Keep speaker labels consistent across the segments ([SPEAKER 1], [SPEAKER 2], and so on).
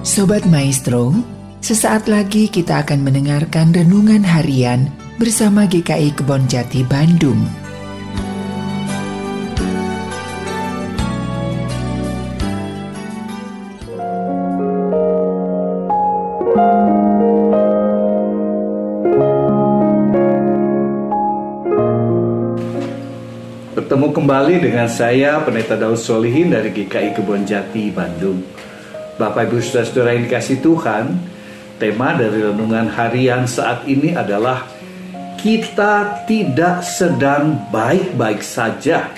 [SPEAKER 1] Sobat Maestro, sesaat lagi kita akan mendengarkan renungan harian bersama GKI Kebon Jati Bandung.
[SPEAKER 2] Bertemu kembali dengan saya Pendeta Daud Solihin dari GKI Kebon Jati Bandung. Bapak Ibu Saudara-saudara yang dikasih Tuhan, tema dari renungan harian saat ini adalah kita tidak sedang baik-baik saja.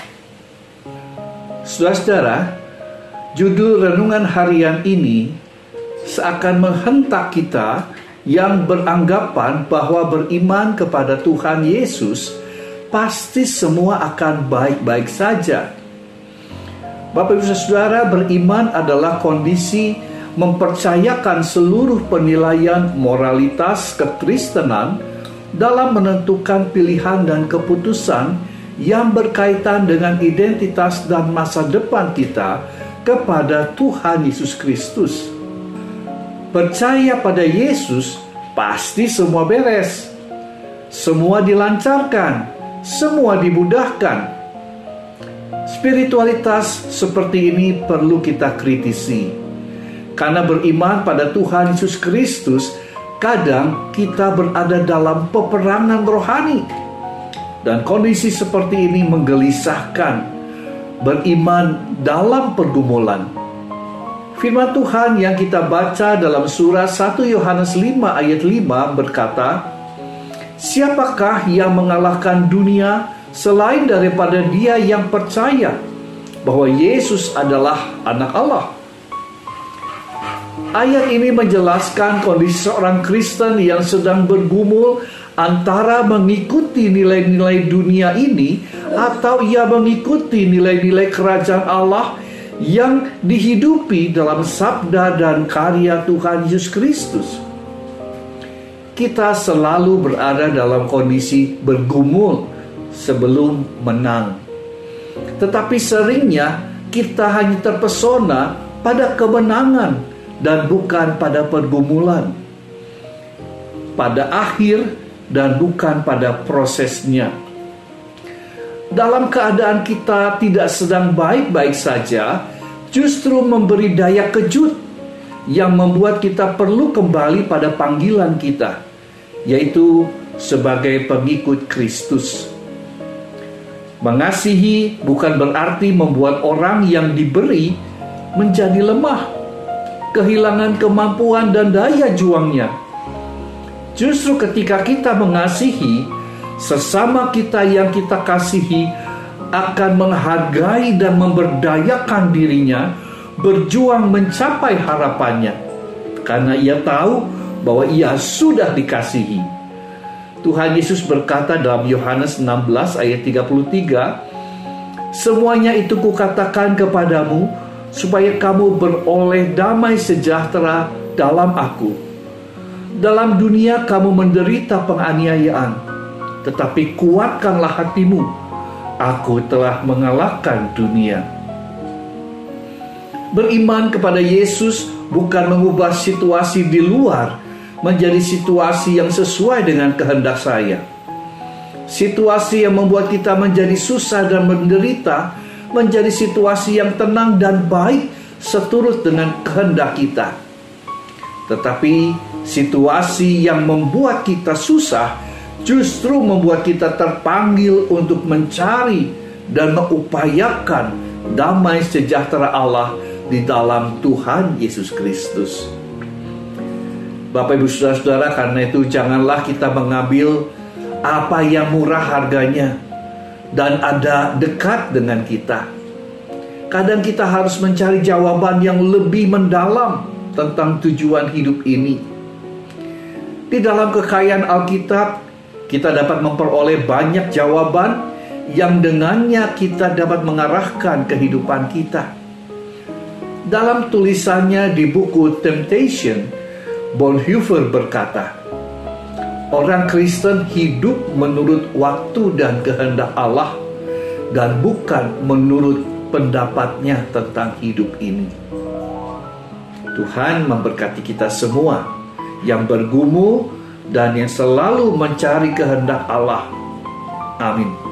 [SPEAKER 2] Saudara-saudara, judul renungan harian ini seakan menghentak kita yang beranggapan bahwa beriman kepada Tuhan Yesus pasti semua akan baik-baik saja. Bapak Ibu Saudara, beriman adalah kondisi mempercayakan seluruh penilaian moralitas kekristenan dalam menentukan pilihan dan keputusan yang berkaitan dengan identitas dan masa depan kita kepada Tuhan Yesus Kristus. Percaya pada Yesus pasti semua beres. Semua dilancarkan, semua dimudahkan. Spiritualitas seperti ini perlu kita kritisi. Karena beriman pada Tuhan Yesus Kristus, kadang kita berada dalam peperangan rohani. Dan kondisi seperti ini menggelisahkan. Beriman dalam pergumulan. Firman Tuhan yang kita baca dalam surah 1 Yohanes 5 ayat 5 berkata, Siapakah yang mengalahkan dunia selain daripada dia yang percaya bahwa Yesus adalah anak Allah? Ayat ini menjelaskan kondisi seorang Kristen yang sedang bergumul antara mengikuti nilai-nilai dunia ini atau ia mengikuti nilai-nilai kerajaan Allah yang dihidupi dalam sabda dan karya Tuhan Yesus Kristus kita selalu berada dalam kondisi bergumul sebelum menang. Tetapi seringnya kita hanya terpesona pada kemenangan dan bukan pada pergumulan. Pada akhir dan bukan pada prosesnya. Dalam keadaan kita tidak sedang baik-baik saja, justru memberi daya kejut yang membuat kita perlu kembali pada panggilan kita, yaitu sebagai pengikut Kristus. Mengasihi bukan berarti membuat orang yang diberi menjadi lemah, kehilangan kemampuan dan daya juangnya. Justru ketika kita mengasihi, sesama kita yang kita kasihi akan menghargai dan memberdayakan dirinya berjuang mencapai harapannya karena ia tahu bahwa ia sudah dikasihi. Tuhan Yesus berkata dalam Yohanes 16 ayat 33, Semuanya itu kukatakan kepadamu supaya kamu beroleh damai sejahtera dalam aku. Dalam dunia kamu menderita penganiayaan, tetapi kuatkanlah hatimu. Aku telah mengalahkan dunia. Beriman kepada Yesus bukan mengubah situasi di luar menjadi situasi yang sesuai dengan kehendak saya. Situasi yang membuat kita menjadi susah dan menderita menjadi situasi yang tenang dan baik seturut dengan kehendak kita. Tetapi situasi yang membuat kita susah justru membuat kita terpanggil untuk mencari dan mengupayakan damai sejahtera Allah di dalam Tuhan Yesus Kristus. Bapak Ibu Saudara-saudara, karena itu janganlah kita mengambil apa yang murah harganya dan ada dekat dengan kita. Kadang kita harus mencari jawaban yang lebih mendalam tentang tujuan hidup ini. Di dalam kekayaan Alkitab, kita dapat memperoleh banyak jawaban yang dengannya kita dapat mengarahkan kehidupan kita. Dalam tulisannya di buku Temptation, Bonhoeffer berkata, Orang Kristen hidup menurut waktu dan kehendak Allah dan bukan menurut pendapatnya tentang hidup ini. Tuhan memberkati kita semua yang bergumul dan yang selalu mencari kehendak Allah. Amin.